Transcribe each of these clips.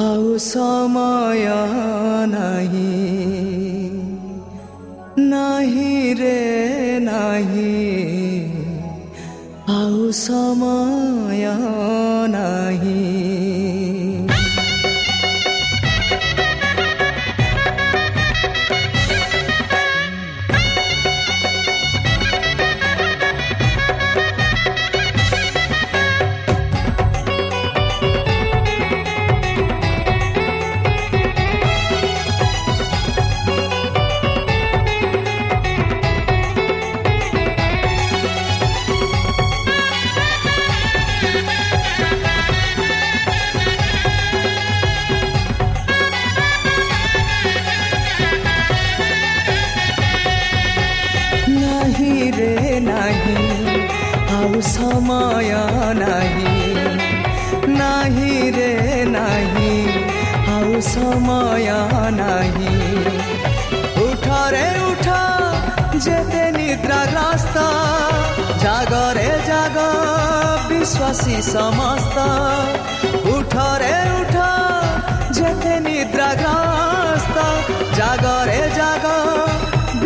आउ समय नाही नाही रे नाही आउ समय नाही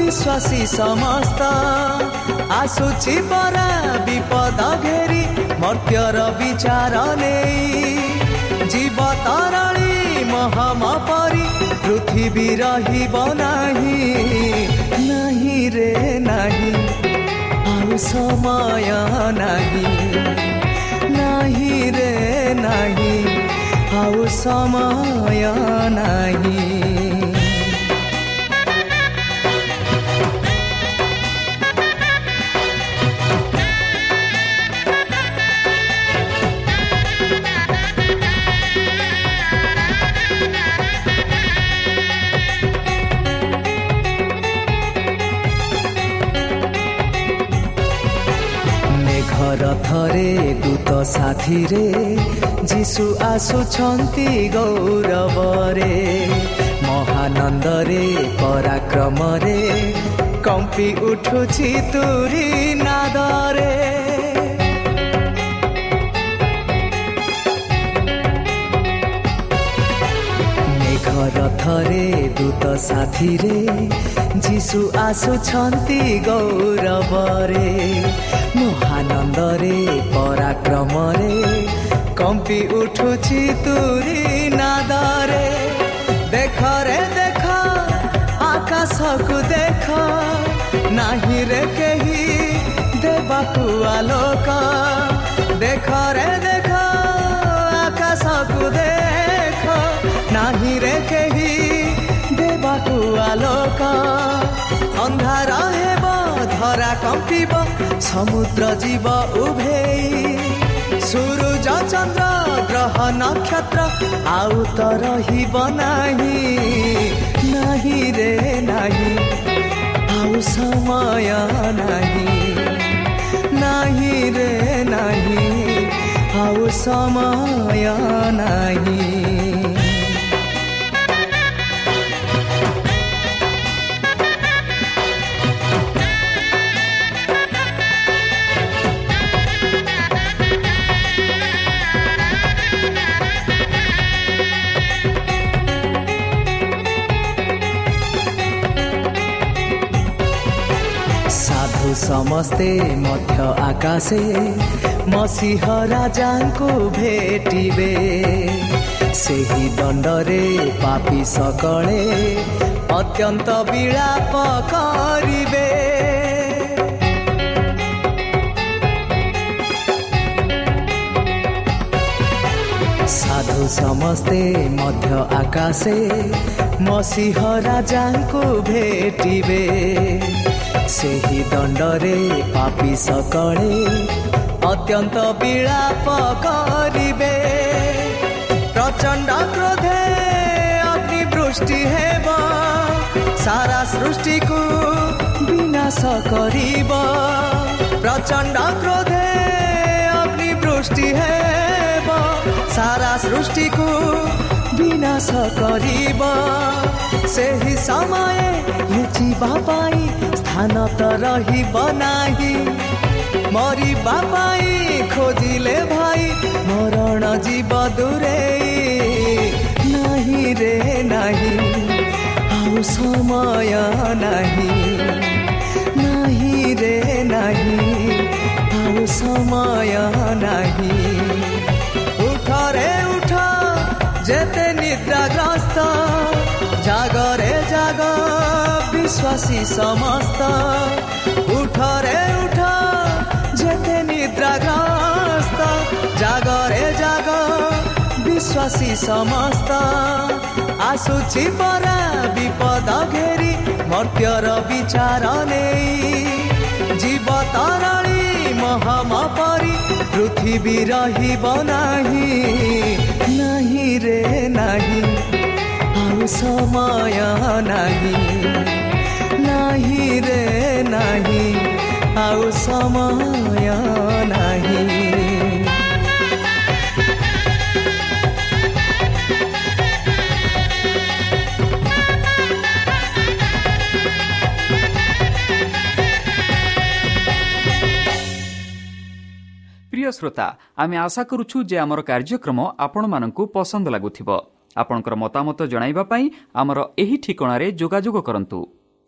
ବିଶ୍ୱାସୀ ସମସ୍ତ ଆସୁଛି ପରା ବିପଦ ଘେରି ମର୍ତ୍ତ୍ୟର ବିଚାର ନେଇ ଜୀବ ତରଳି ମହମ ପରି ପୃଥିବୀ ରହିବ ନାହିଁ ନାହିଁ ରେ ନାହିଁ ଆଉ ସମୟ ନାହିଁ ନାହିଁ ରେ ନାହିଁ ଆଉ ସମୟ ନାହିଁ ମେଘର ଥରେ ଦୂତ ସାଥିରେ ଯୀଶୁ ଆସୁଛନ୍ତି ଗୌରବରେ ମହାନନ୍ଦରେ ପରାକ୍ରମରେ କମ୍ପି ଉଠୁଛି ତୁରି ନାଦରେ ମେଘର ଥରେ ଦୂତ ସାଥିରେ ଯୀଶୁ ଆସୁଛନ୍ତି ଗୌରବରେ ମହାନନ୍ଦରେ ପରାକ୍ରମରେ କମ୍ପି ଉଠୁଛି ତୁରି ନାଦରେ ଦେଖରେ ଦେଖ ଆକାଶକୁ ଦେଖ ନାହିଁ ରେ କେହି ଦେବାକୁ ଆଲୋକ ଦେଖରେ ଦେଖ ଆକାଶକୁ ଦେଖ ନାହିଁ ରେ କେହି ଦେବାକୁ ଆଲୋକ ଅନ୍ଧାର ହେବ ଧରା କମ୍ପିବ ସମୁଦ୍ର ଯିବ ଉଭେଇ ସୂରୁଜ ଚନ୍ଦ୍ର ଗ୍ରହ ନକ୍ଷତ୍ର ଆଉ ତ ରହିବ ନାହିଁ ନାହିଁ ରେ ନାହିଁ ଆଉ ସମୟ ନାହିଁ ନାହିଁ ରେ ନାହିଁ ଆଉ ସମୟ ନାହିଁ ସମସ୍ତେ ମଧ୍ୟ ଆକାଶେ ମସିହ ରାଜାଙ୍କୁ ଭେଟିବେ। ସେହି ଦଣ୍ଡରେ ପାପି ସକଳେ ଅତ୍ୟନ୍ତ ବିଳାପ କରିବେ। ସାଧୁ ସମସ୍ତେ ମଧ୍ୟ ଆକାଶେ ମସିହ ରାଜାଙ୍କୁ ଭେଟିବେ। ସେହି ଦଣ୍ଡରେ ପାପି ସକଳେ ଅତ୍ୟନ୍ତ ବିଳାପ କରିବେ। ପ୍ରଚଣ୍ଡ କ୍ରୋଧେ ଅଗ୍ନିବୃଷ୍ଟି ହେବ ସାରା ସୃଷ୍ଟିକୁ ବିନାଶ କରିବ। ପ୍ରଚଣ୍ଡ କ୍ରୋଧେ ଅଗ୍ନିବୃଷ୍ଟି ହେବ ସାରା ସୃଷ୍ଟିକୁ ବିନାଶ କରିବ। ସେହି ସମୟ ଲୁଚିବା ପାଇଁ ସ୍ଥାନ ତ ରହିବ ନାହିଁ ମରିବା ପାଇଁ ଖୋଜିଲେ ଭାଇ ମରଣ ଯିବ ଦୂରେଇ ନାହିଁ ରେ ନାହିଁ ଆଉ ସମୟ ନାହିଁ। ନାହିଁ ରେ ନାହିଁ ଆଉ ସମୟ ନାହିଁ। ଉଠରେ ଉଠ ଯେତେ ନିଦ୍ରାଗ୍ରସ୍ତ ଜାଗରେ ଜାଗ ବିଶ୍ୱାସୀ ସମସ୍ତ ଉଠରେ ଉଠ ଯେତେ ନିଦ୍ରାଗ୍ରସ୍ତ ଜାଗରେ ଜାଗ ବିଶ୍ୱାସୀ ସମସ୍ତ ଆସୁଛି ପରା ବିପଦ ଘେରି ମର୍ତ୍ତ୍ୟର ବିଚାର ନେଇ ଜୀବ ତରଳି ମହମ ପରି ପୃଥିବୀ ରହିବ ନାହିଁ ନାହିଁ ରେ ନାହିଁ ଆଉ ସମୟ ନାହିଁ ନାହିଁ ରେ ନାହିଁ ଆଉ ସମୟ ପ୍ରିୟ ଶ୍ରୋତା ଆମେ ଆଶା କରୁଛୁ ଯେ ଆମର କାର୍ଯ୍ୟକ୍ରମ ଆପଣମାନଙ୍କୁ ପସନ୍ଦ ଲାଗୁଥିବ ଆପଣଙ୍କର ମତାମତ ଜଣାଇବା ପାଇଁ ଆମର ଏହି ଠିକଣାରେ ଯୋଗାଯୋଗ କରନ୍ତୁ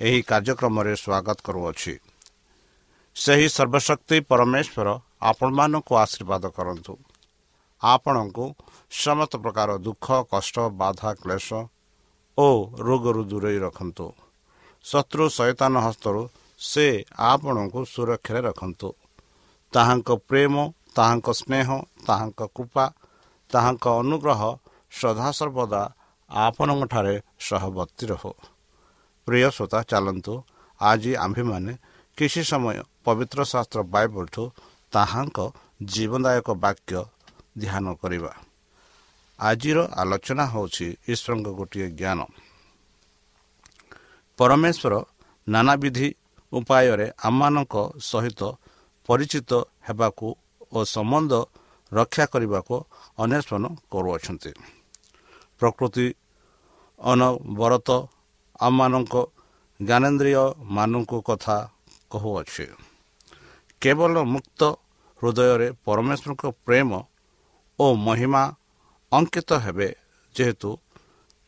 ଏହି କାର୍ଯ୍ୟକ୍ରମରେ ସ୍ୱାଗତ କରୁଅଛି। ସେହି ସର୍ବଶକ୍ତି ପରମେଶ୍ୱର ଆପଣମାନଙ୍କୁ ଆଶୀର୍ବାଦ କରନ୍ତୁ। ଆପଣଙ୍କୁ ସମସ୍ତ ପ୍ରକାର ଦୁଃଖ କଷ୍ଟ ବାଧା କ୍ଲେଶ ଓ ରୋଗରୁ ଦୂରେଇ ରଖନ୍ତୁ। ଶତ୍ରୁ ସୈତାନ ହସ୍ତରୁ ସେ ଆପଣଙ୍କୁ ସୁରକ୍ଷାରେ ରଖନ୍ତୁ। ତାହାଙ୍କ ପ୍ରେମ ତାହାଙ୍କ ସ୍ନେହ ତାହାଙ୍କ କୃପା ତାହାଙ୍କ ଅନୁଗ୍ରହ ସଦାସର୍ବଦା ଆପଣଙ୍କଠାରେ ସହବର୍ତ୍ତୀ ରହୁ। ପ୍ରିୟ ଶ୍ରୋତା ଚାଲନ୍ତୁ ଆଜି ଆମ୍ଭେମାନେ କିଛି ସମୟ ପବିତ୍ର ଶାସ୍ତ୍ର ବାଇବଲଠୁ ତାହାଙ୍କ ଜୀବନଦାୟକ ବାକ୍ୟ ଧ୍ୟାନ କରିବା। ଆଜିର ଆଲୋଚନା ହେଉଛି ଈଶ୍ୱରଙ୍କ ଗୋଟିଏ ଜ୍ଞାନ। ପରମେଶ୍ୱର ନାନାବିଧି ଉପାୟରେ ଆମମାନଙ୍କ ସହିତ ପରିଚିତ ହେବାକୁ ଓ ସମ୍ବନ୍ଧ ରକ୍ଷା କରିବାକୁ ଅନ୍ୱେଷଣ କରୁଅଛନ୍ତି। ପ୍ରକୃତି ଅନବରତ ଆମମାନଙ୍କ ଜ୍ଞାନେନ୍ଦ୍ରିୟମାନଙ୍କୁ କଥା କହୁଅଛି। କେବଳ ମୁକ୍ତ ହୃଦୟରେ ପରମେଶ୍ୱରଙ୍କ ପ୍ରେମ ଓ ମହିମା ଅଙ୍କିତ ହେବେ ଯେହେତୁ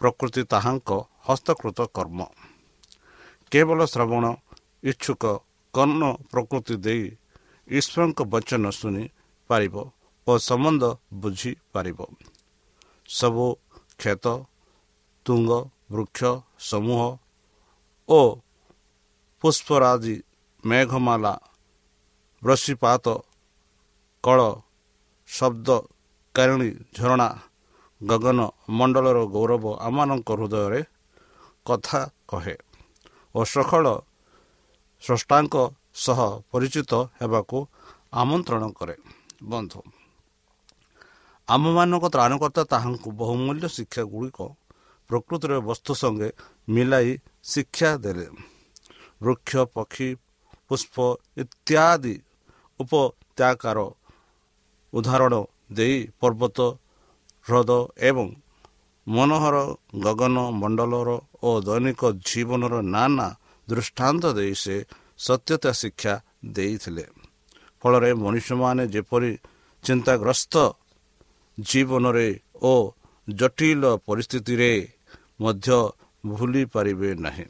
ପ୍ରକୃତି ତାହାଙ୍କ ହସ୍ତକୃତ କର୍ମ। କେବଳ ଶ୍ରବଣ ଇଚ୍ଛୁକ କର୍ଣ୍ଣ ପ୍ରକୃତି ଦେଇ ଈଶ୍ୱରଙ୍କ ବଚନ ଶୁଣି ପାରିବ ଓ ସମ୍ବନ୍ଧ ବୁଝିପାରିବ ସବୁ କ୍ଷେତ ତୁଙ୍ଗ ବୃକ୍ଷ ସମୂହ ଓ ପୁଷ୍ପରାଜି ମେଘମାଲା ବୃଷିପାତ କଳ ଶବ୍ଦ କାରିଣୀ ଝରଣା ଗଗନ ମଣ୍ଡଳର ଗୌରବ ଆମମାନଙ୍କ ହୃଦୟରେ କଥା କହେ ଓ ସଖଳ ସ୍ରଷ୍ଟାଙ୍କ ସହ ପରିଚିତ ହେବାକୁ ଆମନ୍ତ୍ରଣ କରେ। ବନ୍ଧୁ ଆମମାନଙ୍କ ତ୍ରାଣକର୍ତ୍ତା ତାହାଙ୍କୁ ବହୁମୂଲ୍ୟ ଶିକ୍ଷା ଗୁଡ଼ିକ ପ୍ରକୃତିର ବସ୍ତୁ ସଙ୍ଗେ ମିଲାଇ ଶିକ୍ଷା ଦେଲେ। ବୃକ୍ଷ ପକ୍ଷୀ ପୁଷ୍ପ ଇତ୍ୟାଦି ଉପତ୍ୟାକାର ଉଦାହରଣ ଦେଇ ପର୍ବତ ହ୍ରଦ ଏବଂ ମନୋହର ଗଗନ ମଣ୍ଡଳର ଓ ଦୈନିକ ଜୀବନର ନାନା ଦୃଷ୍ଟାନ୍ତ ଦେଇ ସେ ସତ୍ୟତା ଶିକ୍ଷା ଦେଇଥିଲେ। ଫଳରେ ମଣିଷମାନେ ଯେପରି ଚିନ୍ତାଗ୍ରସ୍ତ ଜୀବନରେ ଓ ଜଟିଳ ପରିସ୍ଥିତିରେ ମଧ୍ୟ ଭୁଲି ପାରିବେ ନାହିଁ।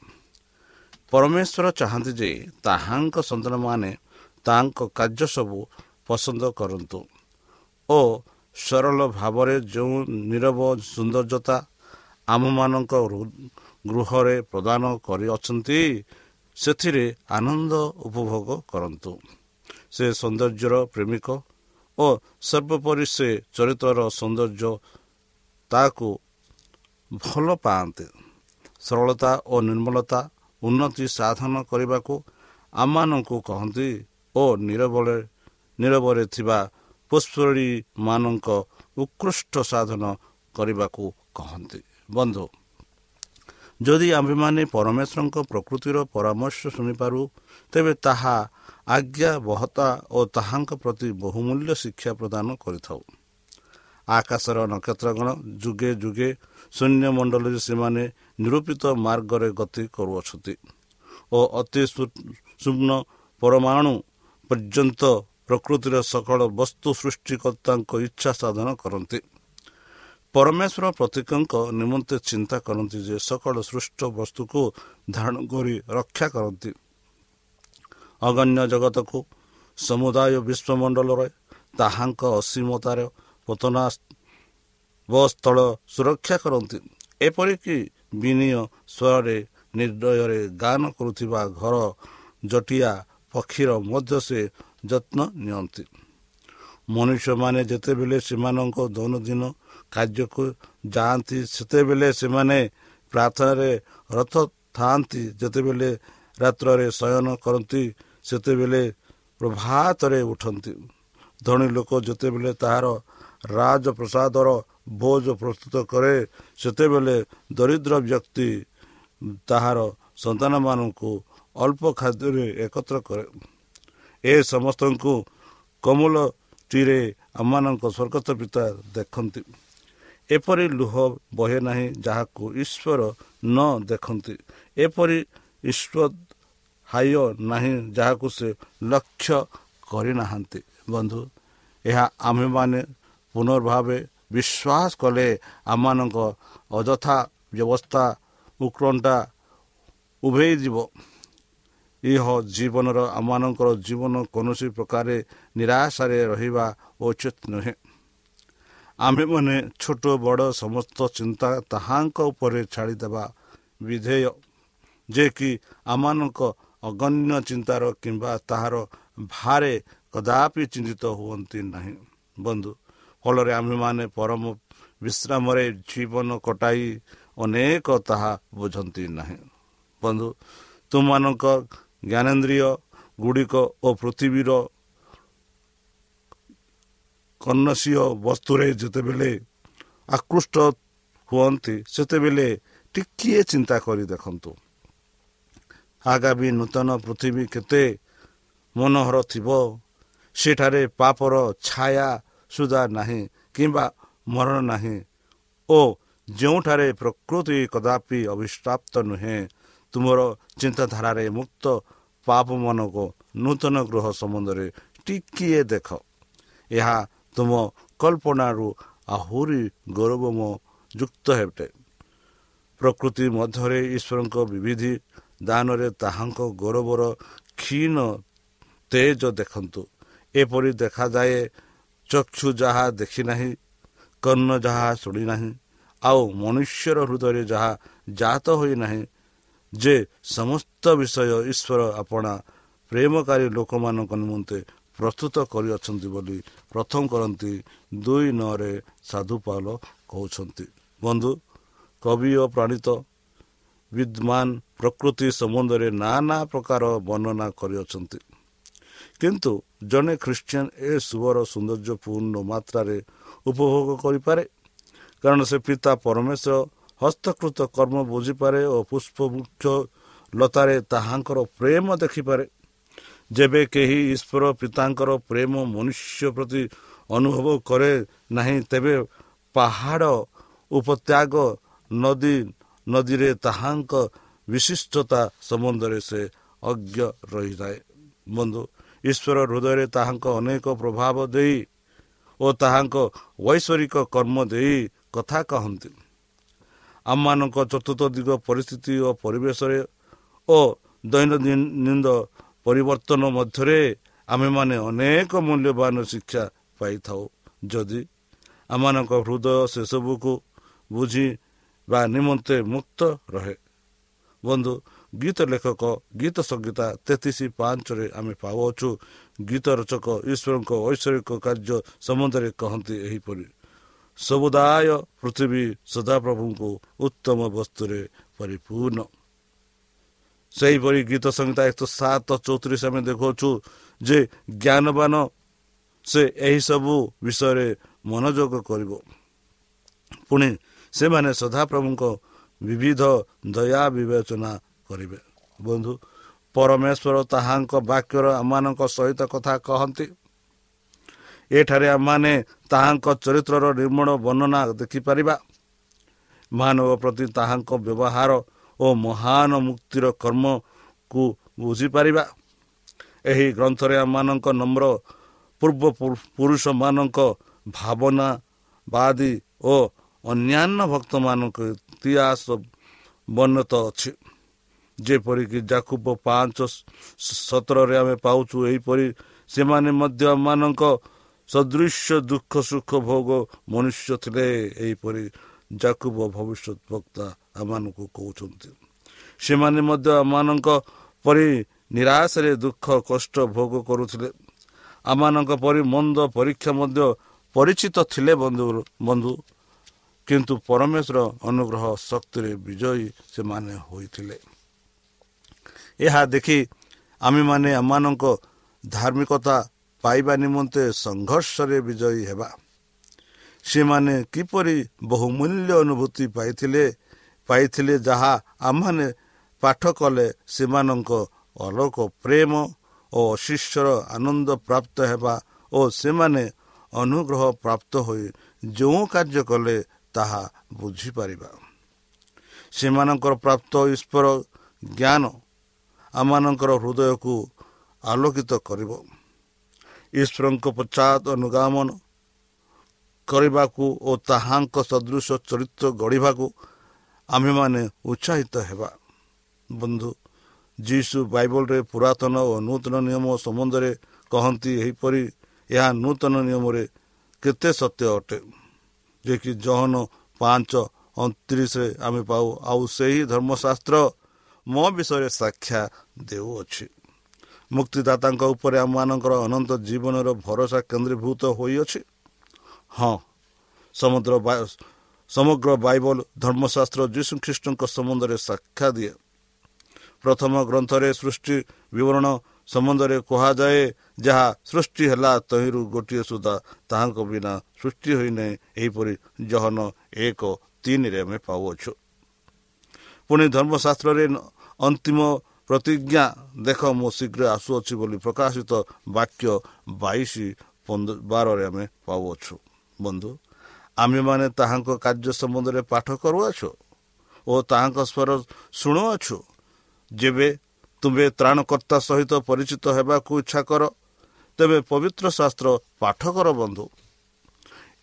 ପରମେଶ୍ୱର ଚାହାନ୍ତି ଯେ ତାହାଙ୍କ ସନ୍ତାନମାନେ ତାଙ୍କ କାର୍ଯ୍ୟ ସବୁ ପସନ୍ଦ କରନ୍ତୁ ଓ ସରଳ ଭାବରେ ଯେଉଁ ନିରବ ସୌନ୍ଦର୍ଯ୍ୟତା ଆମମାନଙ୍କ ଗୃହରେ ପ୍ରଦାନ କରିଅଛନ୍ତି ସେଥିରେ ଆନନ୍ଦ ଉପଭୋଗ କରନ୍ତୁ। ସେ ସୌନ୍ଦର୍ଯ୍ୟର ପ୍ରେମିକ ଓ ସର୍ବୋପରି ସେ ଚରିତ୍ରର ସୌନ୍ଦର୍ଯ୍ୟ ତାକୁ ଭଲ ପାଆନ୍ତି। ସରଳତା ଓ ନିର୍ମଳତା ଉନ୍ନତି ସାଧନ କରିବାକୁ ଆମମାନଙ୍କୁ କହନ୍ତି ଓ ନିରବରେ ନିରବରେ ଥିବା ପୁଷ୍ପରୀମାନଙ୍କ ଉତ୍କୃଷ୍ଟ ସାଧନ କରିବାକୁ କହନ୍ତି। ବନ୍ଧୁ ଯଦି ଆମ୍ଭେମାନେ ପରମେଶ୍ୱରଙ୍କ ପ୍ରକୃତିର ପରାମର୍ଶ ଶୁଣିପାରୁ ତେବେ ତାହା ଆଜ୍ଞା ବହତା ଓ ତାହାଙ୍କ ପ୍ରତି ବହୁମୂଲ୍ୟ ଶିକ୍ଷା ପ୍ରଦାନ କରିଥାଉ। ଆକାଶର ନକ୍ଷତ୍ରଗଣ ଯୁଗେ ଯୁଗେ ଶୂନ୍ୟମଣ୍ଡଳରେ ସେମାନେ ନିରୂପିତ ମାର୍ଗରେ ଗତି କରୁଅଛନ୍ତି ଓ ଅତି ଶୂନ୍ୟ ପରମାଣୁ ପର୍ଯ୍ୟନ୍ତ ପ୍ରକୃତିର ସକଳ ବସ୍ତୁ ସୃଷ୍ଟିକର୍ତ୍ତାଙ୍କ ଇଚ୍ଛା ସାଧନ କରନ୍ତି। ପରମେଶ୍ୱର ପ୍ରତୀକଙ୍କ ନିମନ୍ତେ ଚିନ୍ତା କରନ୍ତି ଯେ ସକଳ ସୃଷ୍ଟ ବସ୍ତୁକୁ ଧାରଣ କରି ରକ୍ଷା କରନ୍ତି। ଅଗଣ୍ୟ ଜଗତକୁ ସମୁଦାୟ ବିଶ୍ୱମଣ୍ଡଳରେ ତାହାଙ୍କ ଅସୀମତାର ପତନା ବସ୍ଥଳ ସୁରକ୍ଷା କରନ୍ତି। ଏପରିକି ବିନୀୟ ସ୍ୱରରେ ନିର୍ଦ୍ଦୟରେ ଗାନ କରୁଥିବା ଘର ଜଟିଆ ପକ୍ଷୀର ମଧ୍ୟ ସେ ଯତ୍ନ ନିଅନ୍ତି। ମନୁଷ୍ୟମାନେ ଯେତେବେଳେ ସେମାନଙ୍କ ଦୈନନ୍ଦିନ କାର୍ଯ୍ୟକୁ ଯାଆନ୍ତି ସେତେବେଳେ ସେମାନେ ପ୍ରାର୍ଥନାରେ ରଥ ଥାଆନ୍ତି। ଯେତେବେଳେ ରାତ୍ରରେ ଶୟନ କରନ୍ତି ସେତେବେଳେ ପ୍ରଭାତରେ ଉଠନ୍ତି। ଧନୀ ଲୋକ ଯେତେବେଳେ ତାହାର ରାଜପ୍ରସାଦର ଭୋଜ ପ୍ରସ୍ତୁତ କରେ। ସେତେବେଳେ ଦରିଦ୍ର ବ୍ୟକ୍ତି ତାହାର ସନ୍ତାନମାନଙ୍କୁ ଅଳ୍ପ ଖାଦ୍ୟରେ ଏକତ୍ର କରେ। ଏ ସମସ୍ତଙ୍କୁ କମଲଟିରେ ଆମମାନଙ୍କ ସ୍ୱର୍ଗତ ପିତା ଦେଖନ୍ତି। ଏପରି ଲୁହ ବହେ ନାହିଁ ଯାହାକୁ ଈଶ୍ୱର ନ ଦେଖନ୍ତି। ଏପରି ଈଶ୍ୱର ହାୟ ନାହିଁ ଯାହାକୁ ସେ ଲକ୍ଷ୍ୟ କରିନାହାନ୍ତି। ବନ୍ଧୁ ଏହା ଆମ୍ଭେମାନେ ପୁନର୍ଭାବେ ବିଶ୍ୱାସ କଲେ ଆମମାନଙ୍କ ଅଯଥା ବ୍ୟବସ୍ଥା ଉତ୍କଣ୍ଠା ଉଭେଇ ଯିବ। ଇହ ଜୀବନର ଆମମାନଙ୍କର ଜୀବନ କୌଣସି ପ୍ରକାରେ ନିରାଶାରେ ରହିବା ଉଚିତ ନୁହେଁ। ଆମ୍ଭେମାନେ ଛୋଟ ବଡ଼ ସମସ୍ତ ଚିନ୍ତା ତାହାଙ୍କ ଉପରେ ଛାଡ଼ିଦେବା ବିଧେୟ ଯେ କି ଆମମାନଙ୍କ ଅଗଣ୍ୟ ଚିନ୍ତାର କିମ୍ବା ତାହାର ଭାରେ କଦାପି ଚିନ୍ତିତ ହୁଅନ୍ତି ନାହିଁ। ବନ୍ଧୁ ଫଳରେ ଆମ୍ଭେମାନେ ପରମ ବିଶ୍ରାମରେ ଜୀବନ କଟାଇ ଅନେକ ତାହା ବୁଝନ୍ତି ନାହିଁ। ବନ୍ଧୁ ତୁମମାନଙ୍କ ଜ୍ଞାନେନ୍ଦ୍ରିୟ ଗୁଡ଼ିକ ଓ ପୃଥିବୀର କର୍ଣ୍ଣଶୀୟ ବସ୍ତୁରେ ଯେତେବେଳେ ଆକୃଷ୍ଟ ହୁଅନ୍ତି ସେତେବେଳେ ଟିକିଏ ଚିନ୍ତା କରି ଦେଖନ୍ତୁ। ଆଗାମୀ ନୂତନ ପୃଥିବୀ କେତେ ମନୋହର ଥିବ ସେଠାରେ ପାପର ଛାୟା ସୁଧା ନାହିଁ କିମ୍ବା ମରଣ ନାହିଁ। ଓ ଯେଉଁଠାରେ ପ୍ରକୃତି କଦାପି ଅଭିଷ୍ପ୍ରାପ୍ତ ନୁହେଁ ତୁମର ଚିନ୍ତାଧାରାରେ ମୁକ୍ତ ପାପମାନଙ୍କ ନୂତନ ଗୃହ ସମ୍ବନ୍ଧରେ ଟିକିଏ ଦେଖ। ଏହା ତୁମ କଳ୍ପନାରୁ ଆହୁରି ଗୌରବମ ଯୁକ୍ତ ହେବେ ପ୍ରକୃତି ମଧ୍ୟରେ ଈଶ୍ୱରଙ୍କ ବିବିଧି ଦାନରେ ତାହାଙ୍କ ଗୌରବର କ୍ଷୀଣ ତେଜ ଦେଖନ୍ତୁ। ଏପରି ଦେଖାଯାଏ ଚକ୍ଷୁ ଯାହା ଦେଖିନାହିଁ କର୍ଣ୍ଣ ଯାହା ଶୁଣିନାହିଁ ଆଉ ମନୁଷ୍ୟର ହୃଦୟରେ ଯାହା ଜାତ ହୋଇନାହିଁ ଯେ ସମସ୍ତ ବିଷୟ ଈଶ୍ୱର ଆପଣା ପ୍ରେମକାରୀ ଲୋକମାନଙ୍କ ନିମନ୍ତେ ପ୍ରସ୍ତୁତ କରିଅଛନ୍ତି ବୋଲି ପ୍ରଥମ କରନ୍ତି ଦୁଇ ନଅରେ ସାଧୁ ପାଲ କହୁଛନ୍ତି। ବନ୍ଧୁ କବି ଓ ପ୍ରାଣିତ ବିଦ୍ମାନ ପ୍ରକୃତି ସମ୍ବନ୍ଧରେ ନାନା ପ୍ରକାର ବର୍ଣ୍ଣନା କରିଅଛନ୍ତି। କିନ୍ତୁ ଜଣେ ଖ୍ରୀଷ୍ଟିଆନ ଏ ଶୁଭର ସୌନ୍ଦର୍ଯ୍ୟପୂର୍ଣ୍ଣ ମାତ୍ରାରେ ଉପଭୋଗ କରିପାରେ କାରଣ ସେ ପିତା ପରମେଶ୍ୱର ହସ୍ତକୃତ କର୍ମ ବୁଝିପାରେ ଓ ପୁଷ୍ପବୃକ୍ଷ ଲତାରେ ତାହାଙ୍କର ପ୍ରେମ ଦେଖିପାରେ। ଯେବେ କେହି ଈଶ୍ୱର ପିତାଙ୍କର ପ୍ରେମ ମନୁଷ୍ୟ ପ୍ରତି ଅନୁଭବ କରେ ନାହିଁ ତେବେ ପାହାଡ଼ ଉପତ୍ୟାଗ ନଦୀ ନଦୀରେ ତାହାଙ୍କ ବିଶିଷ୍ଟତା ସମ୍ବନ୍ଧରେ ସେ ଅଜ୍ଞ ରହିଥାଏ। ବନ୍ଧୁ ଈଶ୍ୱର ହୃଦୟରେ ତାହାଙ୍କ ଅନେକ ପ୍ରଭାବ ଦେଇ ଓ ତାହାଙ୍କ ବୈଶ୍ୱରିକ କର୍ମ ଦେଇ କଥା କହନ୍ତି। ଆମମାନଙ୍କ ଚତୁର୍ଥ ଦିଗ ପରିସ୍ଥିତି ଓ ପରିବେଶରେ ଓ ଦୈନନ୍ଦିନ ପରିବର୍ତ୍ତନ ମଧ୍ୟରେ ଆମେମାନେ ଅନେକ ମୂଲ୍ୟବାନ ଶିକ୍ଷା ପାଇଥାଉ। ଯଦି ଆମମାନଙ୍କ ହୃଦୟ ସେସବୁକୁ ବୁଝିବା ନିମନ୍ତେ ମୁକ୍ତ ରହେ। ବନ୍ଧୁ ଗୀତ ଲେଖକ ଗୀତ ସଂଗୀତା ତେତିଶ ପାଞ୍ଚରେ ଆମେ ପାଉଅଛୁ। ଗୀତ ରଚକ ଈଶ୍ୱରଙ୍କ ଐଶ୍ୱରିକ କାର୍ଯ୍ୟ ସମ୍ବନ୍ଧରେ କହନ୍ତି ଏହିପରି ସବୁଦାୟ ପୃଥିବୀ ସଦାପ୍ରଭୁଙ୍କୁ ଉତ୍ତମ ବସ୍ତୁରେ ପରିପୂର୍ଣ୍ଣ। ସେହିପରି ଗୀତ ସଂହିତା ଏକ ସାତ ଚଉତିରିଶ ଆମେ ଦେଖାଉଛୁ ଯେ ଜ୍ଞାନବାନ ସେ ଏହିସବୁ ବିଷୟରେ ମନୋଯୋଗ କରିବ। ପୁଣି ସେମାନେ ସଦାପ୍ରଭୁଙ୍କ ବିବିଧ ଦୟା ବିବେଚନା କରିବେ। ବନ୍ଧୁ ପରମେଶ୍ୱର ତାହାଙ୍କ ବାକ୍ୟର ଆମମାନଙ୍କ ସହିତ କଥା କହନ୍ତି। ଏଠାରେ ଆମମାନେ ତାହାଙ୍କ ଚରିତ୍ରର ନିର୍ମଳ ବର୍ଣ୍ଣନା ଦେଖିପାରିବା। ମାନବ ପ୍ରତି ତାହାଙ୍କ ବ୍ୟବହାର ଓ ମହାନ ମୁକ୍ତିର କର୍ମକୁ ବୁଝିପାରିବା। ଏହି ଗ୍ରନ୍ଥରେ ଆମମାନଙ୍କ ନମ୍ର ପୂର୍ବ ପୁରୁଷମାନଙ୍କ ଭାବନା ବାଦୀ ଓ ଅନ୍ୟାନ୍ୟ ଭକ୍ତମାନଙ୍କ ଇତିହାସ ବର୍ଣ୍ଣିତ ଅଛି। ଯେପରିକି ଜାକୁବ ପାଞ୍ଚ ସତରରେ ଆମେ ପାଉଛୁ ଏହିପରି ସେମାନେ ମଧ୍ୟ ଆମମାନଙ୍କ ସଦୃଶ ଦୁଃଖ ସୁଖ ଭୋଗ ମନୁଷ୍ୟ ଥିଲେ ଏହିପରି ଜାକୁବ ଭବିଷ୍ୟତ ବକ୍ତା ଆମମାନଙ୍କୁ କହୁଛନ୍ତି। ସେମାନେ ମଧ୍ୟ ଆମମାନଙ୍କ ପରି ନିରାଶରେ ଦୁଃଖ କଷ୍ଟ ଭୋଗ କରୁଥିଲେ। ଆମମାନଙ୍କ ପରି ମନ୍ଦ ପରୀକ୍ଷା ମଧ୍ୟ ପରିଚିତ ଥିଲେ ବନ୍ଧୁ ବନ୍ଧୁ। କିନ୍ତୁ ପରମେଶ୍ୱର ଅନୁଗ୍ରହ ଶକ୍ତିରେ ବିଜୟୀ ସେମାନେ ହୋଇଥିଲେ। ଏହା ଦେଖି ଆମେମାନେ ଆମମାନଙ୍କ ଧାର୍ମିକତା ପାଇବା ନିମନ୍ତେ ସଂଘର୍ଷରେ ବିଜୟୀ ହେବା। ସେମାନେ କିପରି ବହୁମୂଲ୍ୟ ଅନୁଭୂତି ପାଇଥିଲେ ପାଇଥିଲେ ଯାହା ଆମମାନେ ପାଠ କଲେ ସେମାନଙ୍କ ଅଲୋକ ପ୍ରେମ ଓ ଶିଷ୍ୟର ଆନନ୍ଦ ପ୍ରାପ୍ତ ହେବା ଓ ସେମାନେ ଅନୁଗ୍ରହ ପ୍ରାପ୍ତ ହୋଇ ଯେଉଁ କାର୍ଯ୍ୟ କଲେ ତାହା ବୁଝିପାରିବା। ସେମାନଙ୍କର ପ୍ରାପ୍ତ ଈଶ୍ୱର ଜ୍ଞାନ ଆମମାନଙ୍କର ହୃଦୟକୁ ଆଲୋକିତ କରିବ। ଈଶ୍ୱରଙ୍କ ପଶ୍ଚାତ ଅନୁଗମନ କରିବାକୁ ଓ ତାହାଙ୍କ ସଦୃଶ ଚରିତ୍ର ଗଢ଼ିବାକୁ ଆମ୍ଭେମାନେ ଉତ୍ସାହିତ ହେବା। ବନ୍ଧୁ ଯୀଶୁ ବାଇବଲରେ ପୁରାତନ ଓ ନୂତନ ନିୟମ ସମ୍ବନ୍ଧରେ କହନ୍ତି ଏହିପରି ଏହା ନୂତନ ନିୟମରେ କେତେ ସତ୍ୟ ଅଟେ ଯେ କି ଜହନ ପାଞ୍ଚ ଅଣତିରିଶରେ ଆମେ ପାଉ। ଆଉ ସେହି ଧର୍ମଶାସ୍ତ୍ର ମୋ ବିଷୟରେ ସାକ୍ଷା ଦେଉଅଛି। ମୁକ୍ତିଦାତାଙ୍କ ଉପରେ ଆମମାନଙ୍କର ଅନନ୍ତ ଜୀବନର ଭରସା କେନ୍ଦ୍ରୀଭୂତ ହୋଇଅଛି। ହଁ ସମୁଦ୍ର ସମଗ୍ର ବାଇବଲ ଧର୍ମଶାସ୍ତ୍ର ଯୀଶୁଖ୍ରୀଷ୍ଟଙ୍କ ସମ୍ବନ୍ଧରେ ସାକ୍ଷା ଦିଏ। ପ୍ରଥମ ଗ୍ରନ୍ଥରେ ସୃଷ୍ଟି ବିବରଣ ସମ୍ବନ୍ଧରେ କୁହାଯାଏ ଯାହା ସୃଷ୍ଟି ହେଲା ତହିଁରୁ ଗୋଟିଏ ସୁଦ୍ଧା ତାହାଙ୍କ ବିନା ସୃଷ୍ଟି ହୋଇନାହିଁ। ଏହିପରି ଜହନ ଏକ ତିନିରେ ଆମେ ପାଉଅଛୁ। ପୁଣି ଧର୍ମଶାସ୍ତ୍ରରେ ଅନ୍ତିମ ପ୍ରତିଜ୍ଞା। ଦେଖ ମୁଁ ଶୀଘ୍ର ଆସୁଅଛି ବୋଲି ପ୍ରକାଶିତ ବାକ୍ୟ ବାଇଶ ବାରରେ ଆମେ ପାଉଅଛୁ। ବନ୍ଧୁ ଆମେମାନେ ତାହାଙ୍କ କାର୍ଯ୍ୟ ସମ୍ବନ୍ଧରେ ପାଠ କରୁଅଛୁ ଓ ତାହାଙ୍କ ସ୍ୱର ଶୁଣୁଅଛୁ। ଯେବେ ତୁମେ ତ୍ରାଣକର୍ତ୍ତା ସହିତ ପରିଚିତ ହେବାକୁ ଇଚ୍ଛା କର ତେବେ ପବିତ୍ର ଶାସ୍ତ୍ର ପାଠ କର ବନ୍ଧୁ।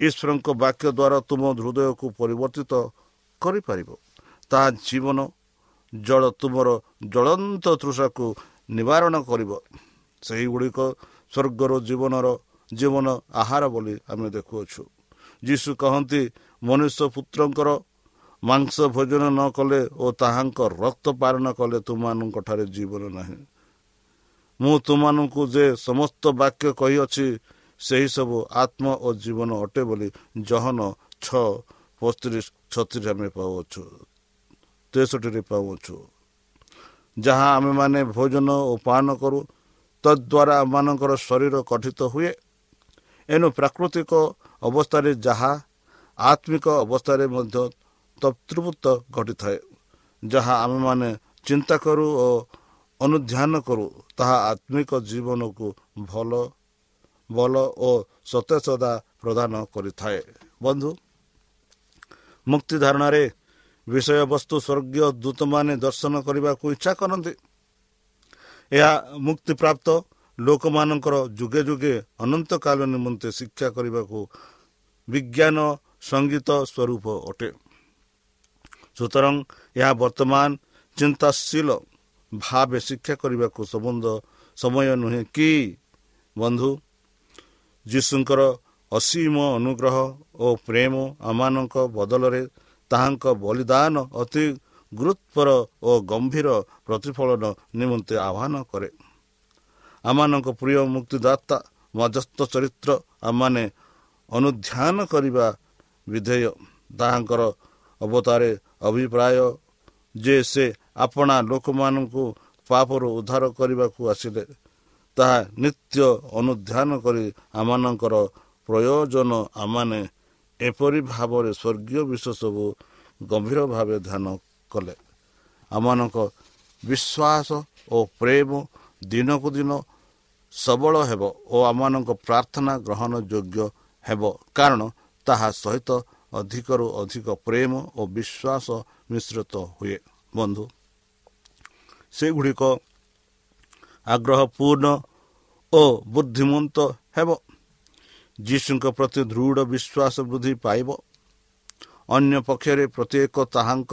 ଈଶ୍ୱରଙ୍କ ବାକ୍ୟ ଦ୍ୱାରା ତୁମ ହୃଦୟକୁ ପରିବର୍ତ୍ତିତ କରିପାରିବ। ତାହା ଜୀବନ ଜଳ ତୁମର ଜ୍ୱଳନ୍ତ ତୃଷାକୁ ନିବାରଣ କରିବ। ସେହିଗୁଡ଼ିକ ସ୍ୱର୍ଗର ଜୀବନର ଜୀବନ ଆହାର ବୋଲି ଆମେ ଦେଖୁଅଛୁ। ଯୀଶୁ କହନ୍ତି ମନୁଷ୍ୟ ପୁତ୍ରଙ୍କର ମାଂସ ଭୋଜନ ନ କଲେ ଓ ତାହାଙ୍କ ରକ୍ତ ପାଳନ କଲେ ତୁମମାନଙ୍କଠାରେ ଜୀବନ ନାହିଁ। ମୁଁ ତୁମମାନଙ୍କୁ ଯେ ସମସ୍ତ ବାକ୍ୟ କହିଅଛି ସେହିସବୁ ଆତ୍ମ ଓ ଜୀବନ ଅଟେ ବୋଲି ଜହନ ଛଅ ପଇଁତିରିଶ ଛତିଶ ଆମେ ପାଉଅଛୁ। ତେଷଠିରେ ପାଉଅଛୁ ଯାହା ଆମେମାନେ ଭୋଜନ ଓ ପାଳନ କରୁ ତଦ୍ୱାରା ଆମମାନଙ୍କର ଶରୀର ଗଠିତ ହୁଏ। ଏଣୁ ପ୍ରାକୃତିକ ଅବସ୍ଥାରେ ଯାହା ଆତ୍ମିକ ଅବସ୍ଥାରେ ମଧ୍ୟ ତତ୍ରୁଭୁତ ଘଟିଥାଏ। ଯାହା ଆମେମାନେ ଚିନ୍ତା କରୁ ଓ ଅନୁଧ୍ୟାନ କରୁ ତାହା ଆତ୍ମିକ ଜୀବନକୁ ଭଲ ବଲ ଓ ସତେଜତା ପ୍ରଦାନ କରିଥାଏ। ବନ୍ଧୁ ମୁକ୍ତି ଧାରଣାରେ ବିଷୟବସ୍ତୁ ସ୍ୱର୍ଗୀୟ ଦୂତମାନେ ଦର୍ଶନ କରିବାକୁ ଇଚ୍ଛା କରନ୍ତି। ଏହା ମୁକ୍ତିପ୍ରାପ୍ତ ଲୋକମାନଙ୍କର ଯୁଗେ ଯୁଗେ ଅନନ୍ତକାଳ ନିମନ୍ତେ ଶିକ୍ଷା କରିବାକୁ ବିଜ୍ଞାନ ସଙ୍ଗୀତ ସ୍ୱରୂପ ଅଟେ। ସୁତରାଂ ଏହା ବର୍ତ୍ତମାନ ଚିନ୍ତାଶୀଳ ଭାବେ ଶିକ୍ଷା କରିବାକୁ ସମ୍ବନ୍ଧ ସମୟ ନୁହେଁ କି? ବନ୍ଧୁ ଯୀଶୁଙ୍କର ଅସୀମ ଅନୁଗ୍ରହ ଓ ପ୍ରେମ ଆମମାନଙ୍କ ବଦଳରେ ତାହାଙ୍କ ବଳିଦାନ ଅତି ଗୁରୁତ୍ୱର ଓ ଗମ୍ଭୀର ପ୍ରତିଫଳନ ନିମନ୍ତେ ଆହ୍ୱାନ କରେ। ଆମମାନଙ୍କ ପ୍ରିୟ ମୁକ୍ତିଦାତା ମଧ୍ୟସ୍ଥ ଚରିତ୍ର ଆମମାନେ ଅନୁଧ୍ୟାନ କରିବା ବିଧେୟ। ତାହାଙ୍କର ଅବତାରେ ଅଭିପ୍ରାୟ ଯେ ସେ ଆପଣା ଲୋକମାନଙ୍କୁ ପାପରୁ ଉଦ୍ଧାର କରିବାକୁ ଆସିଲେ ତାହା ନିତ୍ୟ ଅନୁଧ୍ୟାନ କରି ଆମମାନଙ୍କର ପ୍ରୟୋଜନ ଆମମାନେ ଏପରି ଭାବରେ ସ୍ୱର୍ଗୀୟ ବିଶ୍ୱ ସବୁ ଗମ୍ଭୀର ଭାବେ ଧ୍ୟାନ କଲେ। ଆମମାନଙ୍କ ବିଶ୍ୱାସ ଓ ପ୍ରେମ ଦିନକୁ ଦିନ ସବଳ ହେବ ଓ ଆମମାନଙ୍କ ପ୍ରାର୍ଥନା ଗ୍ରହଣ ଯୋଗ୍ୟ ହେବ। କାରଣ ତାହା ସହିତ ଅଧିକରୁ ଅଧିକ ପ୍ରେମ ଓ ବିଶ୍ୱାସ ମିଶ୍ରିତ ହୁଏ। ବନ୍ଧୁ ସେଗୁଡ଼ିକ ଆଗ୍ରହପୂର୍ଣ୍ଣ ଓ ବୁଦ୍ଧିମନ୍ତ ହେବ ଯୀଶୁଙ୍କ ପ୍ରତି ଦୃଢ଼ ବିଶ୍ୱାସ ବୃଦ୍ଧି ପାଇବ। ଅନ୍ୟ ପକ୍ଷରେ ପ୍ରତ୍ୟେକ ତାହାଙ୍କ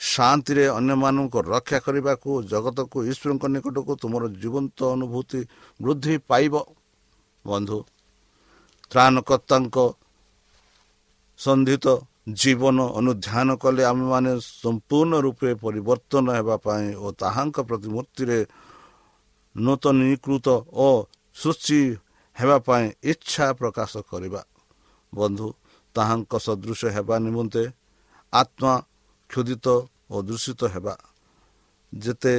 ଶାନ୍ତିରେ ଅନ୍ୟମାନଙ୍କୁ ରକ୍ଷା କରିବାକୁ ଜଗତକୁ ଈଶ୍ୱରଙ୍କ ନିକଟକୁ ତୁମର ଜୀବନ୍ତ ଅନୁଭୂତି ବୃଦ୍ଧି ପାଇବ। ବନ୍ଧୁ ତ୍ରାଣକର୍ତ୍ତାଙ୍କ ସନ୍ଧିତ ଜୀବନ ଅନୁଧ୍ୟାନ କଲେ ଆମେମାନେ ସମ୍ପୂର୍ଣ୍ଣ ରୂପେ ପରିବର୍ତ୍ତନ ହେବା ପାଇଁ ଓ ତାହାଙ୍କ ପ୍ରତିମୂର୍ତ୍ତିରେ ନୂତନୀକୃତ ଓ ସୂଚି ହେବା ପାଇଁ ଇଚ୍ଛା ପ୍ରକାଶ କରିବା। ବନ୍ଧୁ ତାହାଙ୍କ ସଦୃଶ ହେବା ନିମନ୍ତେ ଆତ୍ମା କ୍ଷୁଦିତ ଓ ଦୂଷିତ ହେବା। ଯେତେ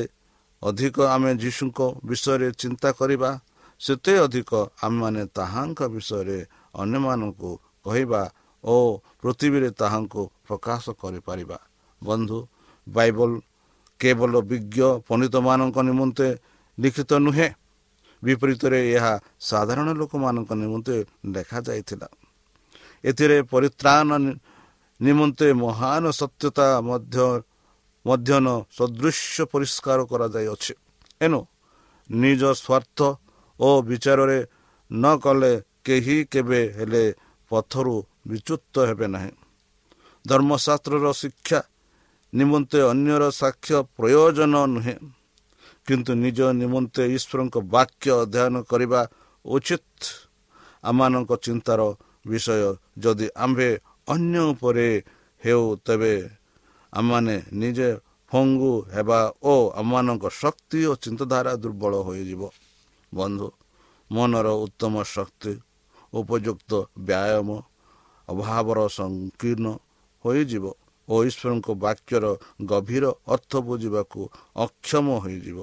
ଅଧିକ ଆମେ ଯୀଶୁଙ୍କ ବିଷୟରେ ଚିନ୍ତା କରିବା ସେତେ ଅଧିକ ଆମେମାନେ ତାହାଙ୍କ ବିଷୟରେ ଅନ୍ୟମାନଙ୍କୁ କହିବା ଓ ପୃଥିବୀରେ ତାହାଙ୍କୁ ପ୍ରକାଶ କରିପାରିବା। ବନ୍ଧୁ ବାଇବଲ କେବଳ ବିଜ୍ଞ ପଣ୍ଡିତମାନଙ୍କ ନିମନ୍ତେ ଲିଖିତ ନୁହେଁ। ବିପରୀତରେ ଏହା ସାଧାରଣ ଲୋକମାନଙ୍କ ନିମନ୍ତେ ଲେଖାଯାଇଥିଲା ଏଥିରେ ପରିତ୍ରାଣ ନିମନ୍ତେ ମହାନ ସତ୍ୟତା ମଧ୍ୟ ମଧ୍ୟନ ସଦୃଶ୍ୟ ପରିଷ୍କାର କରାଯାଇଅଛି। ଏଣୁ ନିଜ ସ୍ୱାର୍ଥ ଓ ବିଚାରରେ ନ କଲେ କେହି କେବେ ହେଲେ ପଥରୁ ବିଚ୍ୟୁତ ହେବେ ନାହିଁ। ଧର୍ମଶାସ୍ତ୍ରର ଶିକ୍ଷା ନିମନ୍ତେ ଅନ୍ୟର ସାକ୍ଷ୍ୟ ପ୍ରୟୋଜନ ନୁହେଁ। କିନ୍ତୁ ନିଜ ନିମନ୍ତେ ଈଶ୍ୱରଙ୍କ ବାକ୍ୟ ଅଧ୍ୟୟନ କରିବା ଉଚିତ। ଆମମାନଙ୍କ ଚିନ୍ତାର ବିଷୟ ଯଦି ଆମ୍ଭେ ଅନ୍ୟ ଉପରେ ହେଉ ତେବେ ଆମମାନେ ନିଜେ ଫଙ୍ଗୁ ହେବା ଓ ଆମମାନଙ୍କ ଶକ୍ତି ଓ ଚିନ୍ତାଧାରା ଦୁର୍ବଳ ହୋଇଯିବ। ବନ୍ଧୁ ମନର ଉତ୍ତମ ଶକ୍ତି ଉପଯୁକ୍ତ ବ୍ୟାୟାମ ଅଭାବର ସଂକୀର୍ଣ୍ଣ ହୋଇଯିବ ଓ ଈଶ୍ୱରଙ୍କ ବାକ୍ୟର ଗଭୀର ଅର୍ଥ ବୁଝିବାକୁ ଅକ୍ଷମ ହୋଇଯିବ।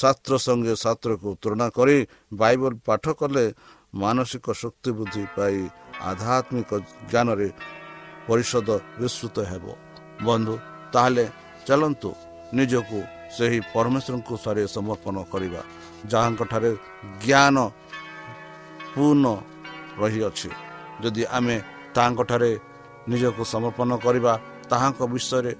ଶାସ୍ତ୍ର ସଙ୍ଗେ ଶାସ୍ତ୍ରକୁ ତୁଳନା କରି ବାଇବଲ ପାଠ କଲେ ମାନସିକ ଶକ୍ତି ବୃଦ୍ଧି ପାଇ ଆଧ୍ୟାତ୍ମିକ ଜ୍ଞାନରେ ପରିଷଦ ବିସ୍ତୃତ ହେବ ବନ୍ଧୁ ତାହେଲେ ଚାଲନ୍ତୁ ନିଜକୁ ସେହି ପରମେଶ୍ୱରଙ୍କୁ ଥରେ ସମର୍ପଣ କରିବା ଯାହାଙ୍କଠାରେ ଜ୍ଞାନ ପୂର୍ଣ୍ଣ ରହିଅଛି ଯଦି ଆମେ ତାହାଙ୍କଠାରେ ନିଜକୁ ସମର୍ପଣ କରିବା ତାହାଙ୍କ ବିଷୟରେ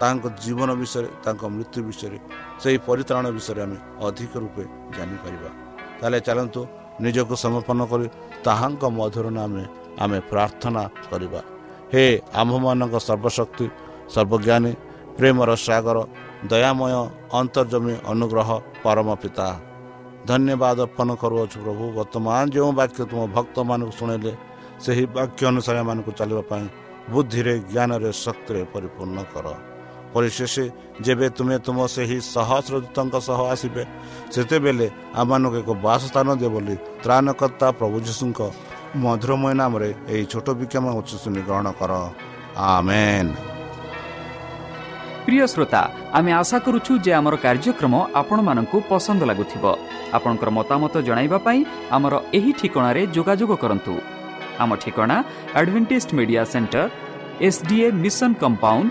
ତାହାଙ୍କ ଜୀବନ ବିଷୟରେ ତାଙ୍କ ମୃତ୍ୟୁ ବିଷୟରେ ସେହି ପରିତ୍ରାଣ ବିଷୟରେ ଆମେ ଅଧିକ ରୂପେ ଜାଣିପାରିବା। ତାହେଲେ ଚାଲନ୍ତୁ ନିଜକୁ ସମର୍ପଣ କରି ତାହାଙ୍କ ମଧୁର ନାମେ ଆମେ ପ୍ରାର୍ଥନା କରିବା। ହେ ଆମ୍ଭମାନଙ୍କ ସର୍ବଶକ୍ତି ସର୍ବଜ୍ଞାନୀ ପ୍ରେମର ସାଗର ଦୟାମୟ ଅନ୍ତର୍ଜମୀ ଅନୁଗ୍ରହ ପରମ ପିତା। ଧନ୍ୟବାଦ ଅର୍ପଣ କରୁଅଛୁ ପ୍ରଭୁ ବର୍ତ୍ତମାନ ଯେଉଁ ବାକ୍ୟ ତୁମ ଭକ୍ତମାନଙ୍କୁ ଶୁଣିଲେ ସେହି ବାକ୍ୟ ଅନୁସାରେ ଏମାନଙ୍କୁ ଚାଲିବା ପାଇଁ ବୁଦ୍ଧିରେ ଜ୍ଞାନରେ ଶକ୍ତିରେ ପରିପୂର୍ଣ୍ଣ କର। ପରିଶେଷ ଯେବେ ତୁମେ ତୁମ ସେହି ସହସ୍ର ଦୂତଙ୍କ ସହ ଆସିବେ ସେତେବେଳେ ଆମମାନଙ୍କୁ ଏକ ବାସସ୍ଥାନ ଦିଅ ବୋଲି ତ୍ରାଣକର୍ତ୍ତା ପ୍ରଭୁ ଯୀଶୁଙ୍କ ମଧୁରମୟ ନାମରେ ଏହି ଛୋଟ ବିକ୍ଷମ ଉଚ୍ଚଶୂନି ଗ୍ରହଣ କର। ଆମେନ୍। ପ୍ରିୟ ଶ୍ରୋତା ଆମେ ଆଶା କରୁଛୁ ଯେ ଆମର କାର୍ଯ୍ୟକ୍ରମ ଆପଣମାନଙ୍କୁ ପସନ୍ଦ ଲାଗୁଥିବ। ଆପଣଙ୍କର ମତାମତ ଜଣାଇବା ପାଇଁ ଆମର ଏହି ଠିକଣାରେ ଯୋଗାଯୋଗ କରନ୍ତୁ। ଆମ ଠିକଣା Adventist media centre SDA mission compound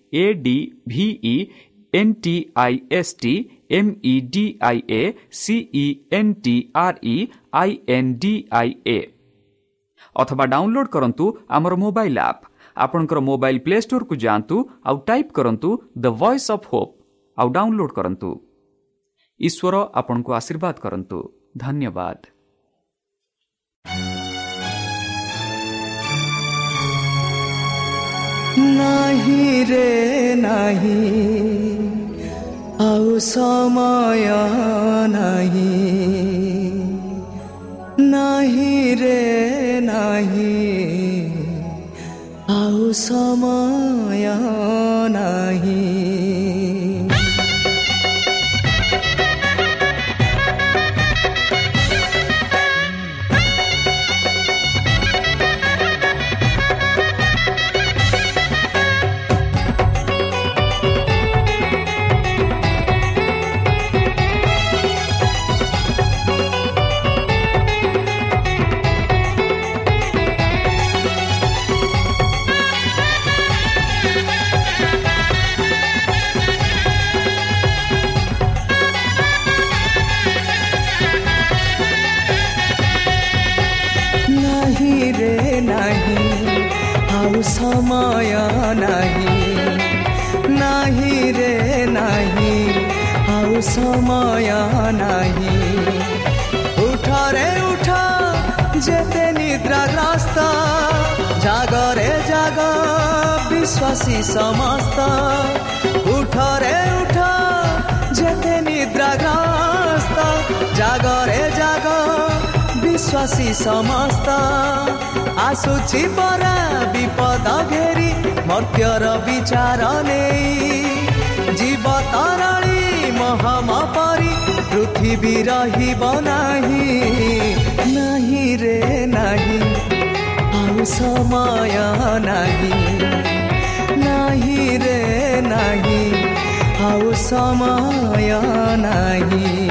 A D V E N T I S T M E D I A C E N T R E I N D I A ଅଥବା download କରନ୍ତୁ ଆମର mobile app ଆପଣଙ୍କର mobile play ଷ୍ଟୋରକୁ ଯାଆନ୍ତୁ ଆଉ type କରନ୍ତୁ the voice of hope ଆଉ download କରନ୍ତୁ ଈଶ୍ୱର ଆପଣଙ୍କୁ ଆଶୀର୍ବାଦ କରନ୍ତୁ ଧନ୍ୟବାଦ ନାହିଁ ରେ ନାହିଁ ଆଉ ସମୟ ନାହିଁ ନାହିଁ ରେ ନାହିଁ ଆଉ ସମୟ ନାହିଁ ଉଠରେ ଉଠ ଯେତେ ନିଦ୍ରାଗ୍ରସ୍ତ ଜାଗରେ ଜାଗ ବିଶ୍ୱାସୀ ସମସ୍ତ ଉଠରେ ଉଠ ଯେତେ ନିଦ୍ରାଗ୍ରସ୍ତ ଜାଗରେ ଜାଗ ବିଶ୍ୱାସୀ ସମସ୍ତ ଆସୁଛି ପରା ବିପଦ ଘେରି ମର୍ତ୍ତ୍ୟର ବିଚାର ନେଇ ଜୀବ ତରଳି ମହମ ପରି ପୃଥିବୀ ରହିବ ନାହିଁ ନାହିଁ ରେ ନାହିଁ ଆଉ ସମୟ ନାହିଁ ନାହିଁ ରେ ନାହିଁ ଆଉ ସମୟ ନାହିଁ